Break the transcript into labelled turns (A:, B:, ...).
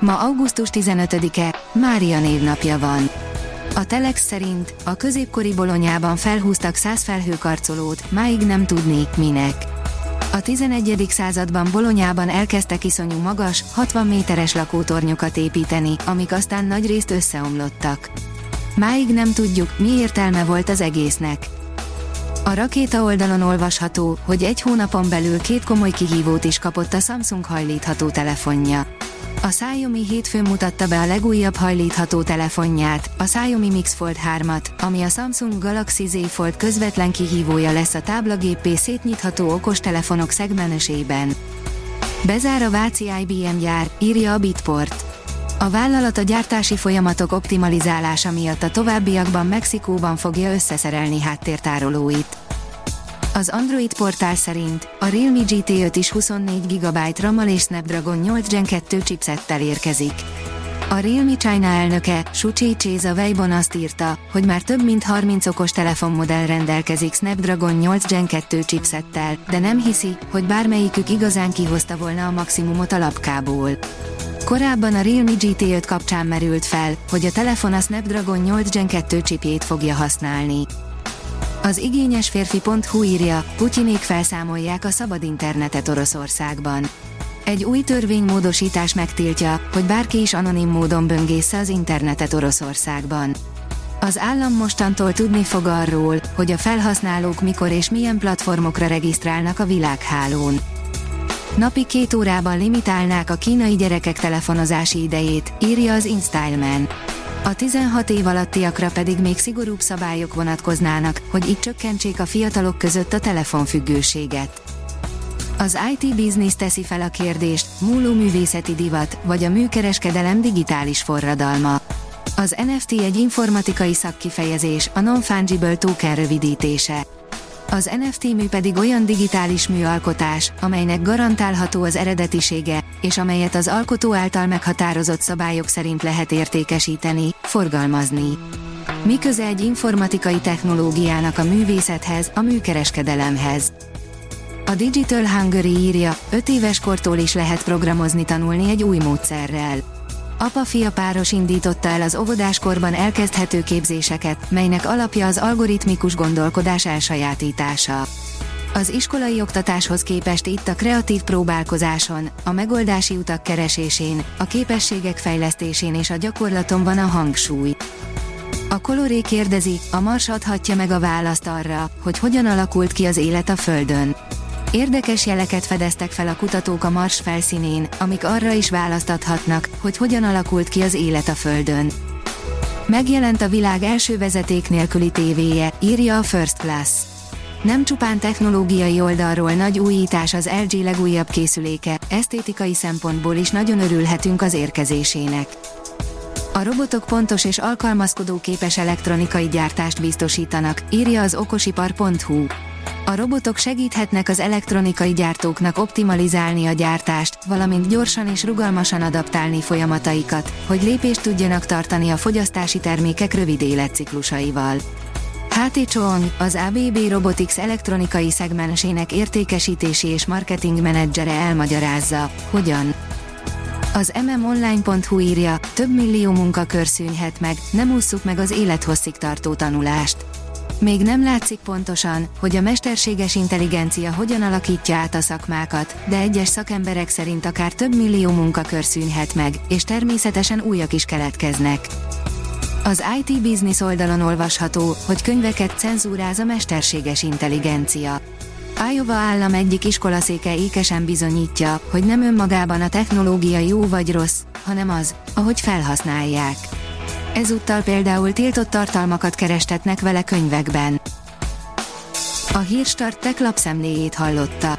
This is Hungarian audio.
A: Ma augusztus 15-e, Mária névnapja van. A Telex szerint a középkori bolonyában felhúztak száz felhőkarcolót, máig nem tudni, minek. A 11. században Bolonyában elkezdtek iszonyú magas, 60 méteres lakótornyokat építeni, amik aztán nagyrészt összeomlottak. Máig nem tudjuk, mi értelme volt az egésznek. A rakéta oldalon olvasható, hogy egy hónapon belül két komoly kihívót is kapott a Samsung hajlítható telefonja. A Xiaomi hétfőn mutatta be a legújabb hajlítható telefonját, a Xiaomi Mix Fold 3-at, ami a Samsung Galaxy Z Fold közvetlen kihívója lesz a táblagépé szétnyitható okostelefonok szegmenesében. Bezár a Váci IBM gyár, írja a Bitport. A vállalat a gyártási folyamatok optimalizálása miatt a továbbiakban Mexikóban fogja összeszerelni háttértárolóit. Az Android portál szerint a Realme GT5 is 24 GB RAM-mal és Snapdragon 8 Gen 2 chipsettel érkezik. A Realme China elnöke, Suchi Chase a Weibo azt írta, hogy már több mint 30 okos telefonmodell rendelkezik Snapdragon 8 Gen 2 chipsettel, de nem hiszi, hogy bármelyikük igazán kihozta volna a maximumot a lapkából. Korábban a Realme GT5 kapcsán merült fel, hogy a telefon a Snapdragon 8 Gen 2 chipjét fogja használni. Az igényes férfi.hu írja, Putyinék felszámolják a szabad internetet Oroszországban. Egy új törvénymódosítás megtiltja, hogy bárki is anonim módon böngésze az internetet Oroszországban. Az állam mostantól tudni fog arról, hogy a felhasználók mikor és milyen platformokra regisztrálnak a világhálón. Napi két órában limitálnák a kínai gyerekek telefonozási idejét, írja az InStyleman. A 16 év alattiakra pedig még szigorúbb szabályok vonatkoznának, hogy így csökkentsék a fiatalok között a telefonfüggőséget. Az IT Business teszi fel a kérdést, múló művészeti divat, vagy a műkereskedelem digitális forradalma. Az NFT egy informatikai szakkifejezés, a Non-Fungible Token rövidítése. Az NFT mű pedig olyan digitális műalkotás, amelynek garantálható az eredetisége, és amelyet az alkotó által meghatározott szabályok szerint lehet értékesíteni, forgalmazni. Mi köze egy informatikai technológiának a művészethez, a műkereskedelemhez? A Digital Hungary írja, 5 éves kortól is lehet programozni tanulni egy új módszerrel. Apa-fia páros indította el az óvodáskorban elkezdhető képzéseket, melynek alapja az algoritmikus gondolkodás elsajátítása. Az iskolai oktatáshoz képest itt a kreatív próbálkozáson, a megoldási utak keresésén, a képességek fejlesztésén és a gyakorlaton van a hangsúly. A Coloré kérdezi, a Mars adhatja meg a választ arra, hogy hogyan alakult ki az élet a Földön. Érdekes jeleket fedeztek fel a kutatók a Mars felszínén, amik arra is választathatnak, hogy hogyan alakult ki az élet a Földön. Megjelent a világ első vezeték nélküli tévéje, írja a First Class. Nem csupán technológiai oldalról nagy újítás az LG legújabb készüléke, esztétikai szempontból is nagyon örülhetünk az érkezésének. A robotok pontos és alkalmazkodó képes elektronikai gyártást biztosítanak, írja az okosipar.hu. A robotok segíthetnek az elektronikai gyártóknak optimalizálni a gyártást, valamint gyorsan és rugalmasan adaptálni folyamataikat, hogy lépést tudjanak tartani a fogyasztási termékek rövid életciklusaival. HT Chong, az ABB Robotics elektronikai szegmensének értékesítési és marketing menedzsere elmagyarázza, hogyan. Az mmonline.hu írja, több millió munkakör szűnhet meg, nem ússzuk meg az élethosszig tartó tanulást. Még nem látszik pontosan, hogy a mesterséges intelligencia hogyan alakítja át a szakmákat, de egyes szakemberek szerint akár több millió munkakör szűnhet meg, és természetesen újak is keletkeznek. Az IT Business oldalon olvasható, hogy könyveket cenzúráz a mesterséges intelligencia. Iowa állam egyik iskolaszéke ékesen bizonyítja, hogy nem önmagában a technológia jó vagy rossz, hanem az, ahogy felhasználják. Ezúttal például tiltott tartalmakat kerestetnek vele könyvekben. A Hírstart tech lapszemléjét hallotta.